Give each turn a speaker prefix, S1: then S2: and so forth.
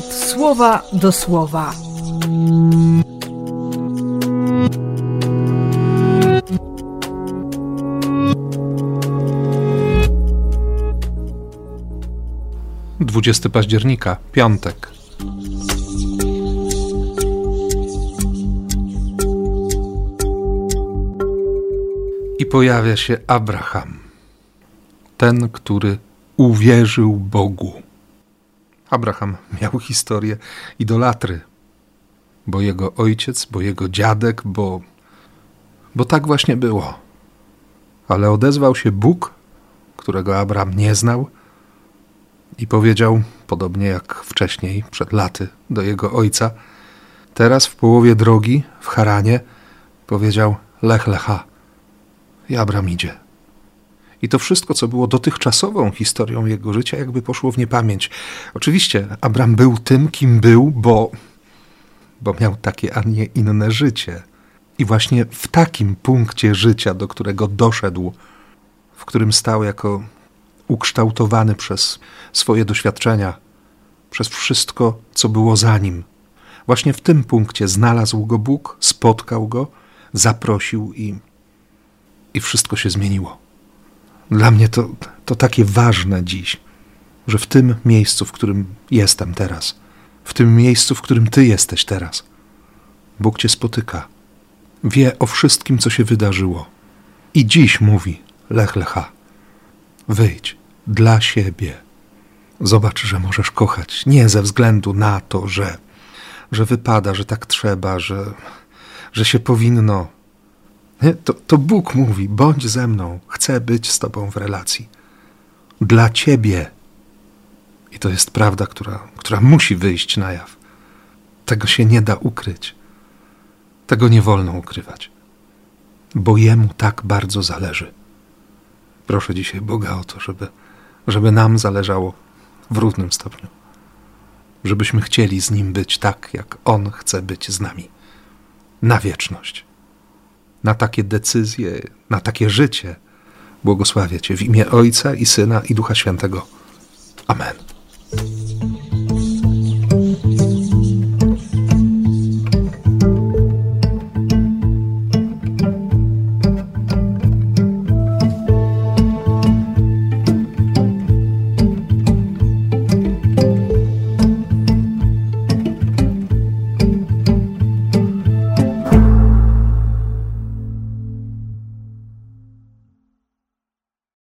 S1: słowa do słowa.
S2: Dwudziesty października, piątek. I pojawia się Abraham, ten, który uwierzył Bogu. Abraham miał historię idolatry, bo jego ojciec, bo jego dziadek, bo, bo tak właśnie było. Ale odezwał się Bóg, którego Abraham nie znał, i powiedział, podobnie jak wcześniej, przed laty, do jego ojca, teraz w połowie drogi, w Haranie, powiedział: Lech lecha. I Abraham idzie. I to wszystko, co było dotychczasową historią jego życia, jakby poszło w niepamięć. Oczywiście, Abraham był tym, kim był, bo, bo miał takie, a nie inne życie. I właśnie w takim punkcie życia, do którego doszedł, w którym stał jako ukształtowany przez swoje doświadczenia, przez wszystko, co było za nim. Właśnie w tym punkcie znalazł go Bóg, spotkał go, zaprosił i, i wszystko się zmieniło. Dla mnie to, to takie ważne dziś, że w tym miejscu, w którym jestem teraz, w tym miejscu, w którym Ty jesteś teraz, Bóg Cię spotyka, wie o wszystkim, co się wydarzyło. I dziś mówi: Lech Lecha, wyjdź dla siebie. Zobacz, że możesz kochać nie ze względu na to, że, że wypada, że tak trzeba, że, że się powinno. To, to Bóg mówi: bądź ze mną, chcę być z Tobą w relacji. Dla Ciebie. I to jest prawda, która, która musi wyjść na jaw. Tego się nie da ukryć. Tego nie wolno ukrywać, bo Jemu tak bardzo zależy. Proszę dzisiaj Boga o to, żeby, żeby nam zależało w równym stopniu. Żebyśmy chcieli z Nim być tak, jak On chce być z nami. Na wieczność. Na takie decyzje, na takie życie. Błogosławię Cię w imię Ojca i Syna i Ducha Świętego. Amen.